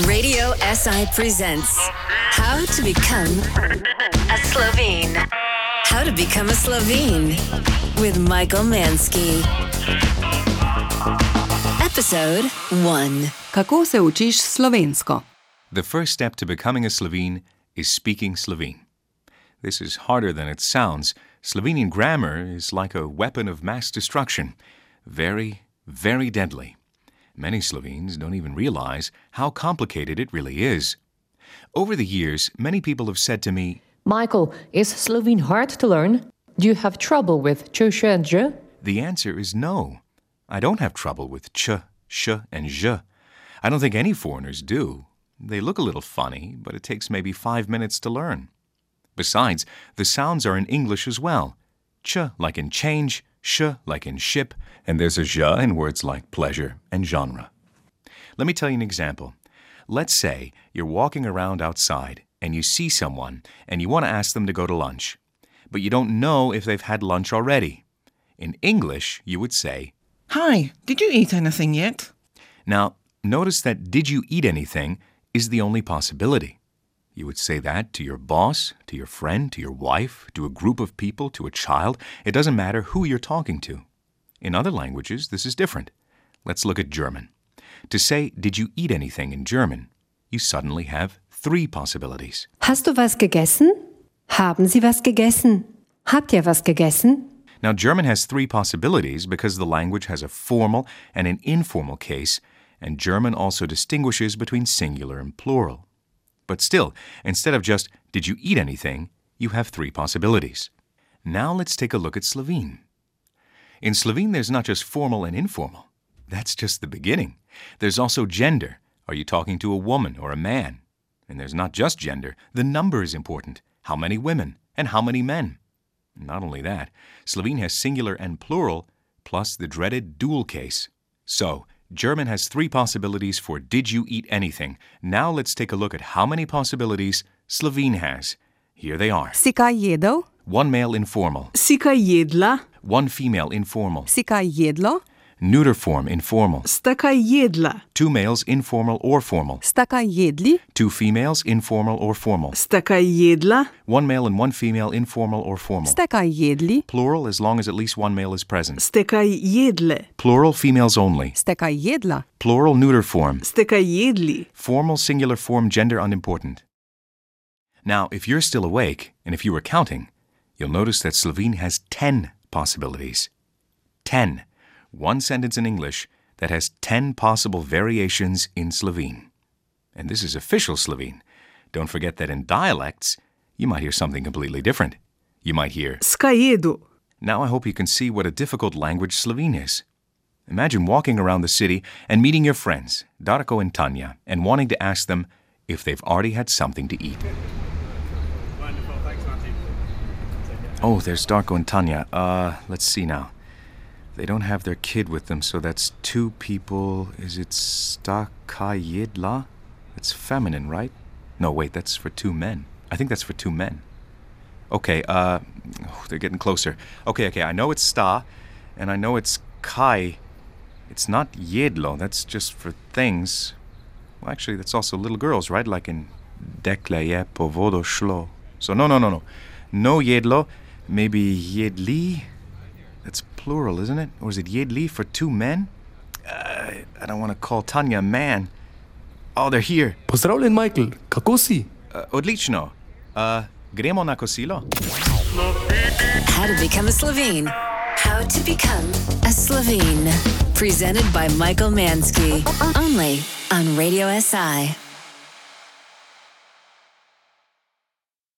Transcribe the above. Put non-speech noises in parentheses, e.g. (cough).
Radio SI presents How to Become a Slovene. How to Become a Slovene with Michael Manske. Episode 1. Kako se učiš slovensko? The first step to becoming a Slovene is speaking Slovene. This is harder than it sounds. Slovenian grammar is like a weapon of mass destruction. Very, very deadly. Many Slovenes don't even realize how complicated it really is. Over the years, many people have said to me, Michael, is Slovene hard to learn? Do you have trouble with ch, sh, and j? The answer is no. I don't have trouble with ch, sh, and zh. I don't think any foreigners do. They look a little funny, but it takes maybe five minutes to learn. Besides, the sounds are in English as well. Ch like in change, sh like in ship, and there's a zh in words like pleasure and genre. Let me tell you an example. Let's say you're walking around outside and you see someone and you want to ask them to go to lunch, but you don't know if they've had lunch already. In English, you would say, Hi, did you eat anything yet? Now, notice that did you eat anything is the only possibility. You would say that to your boss, to your friend, to your wife, to a group of people, to a child. It doesn't matter who you're talking to. In other languages, this is different. Let's look at German. To say, Did you eat anything in German? You suddenly have three possibilities. Hast du was gegessen? Haben Sie was gegessen? Habt ihr was gegessen? Now, German has three possibilities because the language has a formal and an informal case, and German also distinguishes between singular and plural. But still, instead of just, did you eat anything, you have three possibilities. Now let's take a look at Slovene. In Slovene, there's not just formal and informal. That's just the beginning. There's also gender. Are you talking to a woman or a man? And there's not just gender, the number is important. How many women and how many men? Not only that, Slovene has singular and plural, plus the dreaded dual case. So, German has three possibilities for did you eat anything. Now let's take a look at how many possibilities Slovene has. Here they are. Si kaj jedel? One male informal, Si kaj jedla? one female informal, Si kaj jedlo? Neuter form informal, Sta kaj jedla? two males informal or formal, Sta kaj jedli? two females informal or formal, Sta kaj jedla? one male and one female informal or formal. Ste kaj jedli? Plural as long as at least one male is present. Ste jedle? Plural females only. Ste jedla? Plural neuter form. Ste jedli? Formal singular form gender unimportant. Now, if you're still awake, and if you were counting, you'll notice that Slovene has 10 possibilities. 10. One sentence in English that has 10 possible variations in Slovene. And this is official Slovene. Don't forget that in dialects, you might hear something completely different. You might hear, Ska jedu? now I hope you can see what a difficult language Slovene is. Imagine walking around the city and meeting your friends, Darko and Tanya, and wanting to ask them if they've already had something to eat. Oh, there's Darko and Tanya. Uh, let's see now. They don't have their kid with them, so that's two people. Is it Sta kaj jedla? It's feminine, right? No, wait, that's for two men. I think that's for two men. Okay, uh, oh, (sighs) they're getting closer. Okay, okay, I know it's sta, and I know it's kaj. It's not jedlo, that's just for things. Well, actually, that's also little girls, right? Like in dekle je po vodo šlo. So, no, no, no, no. No jedlo, maybe jedli? That's plural, isn't it? Or is it jedli for two men? Uh, I don't want to call Tanya a man. Oh, they're here. Pozdravljen, Michael, kako si? Uh, odlično. Uh, gremo na kosilo? How to Become a Slovene. How to Become a Slovene. Presented by Michael Manske. Only on Radio SI.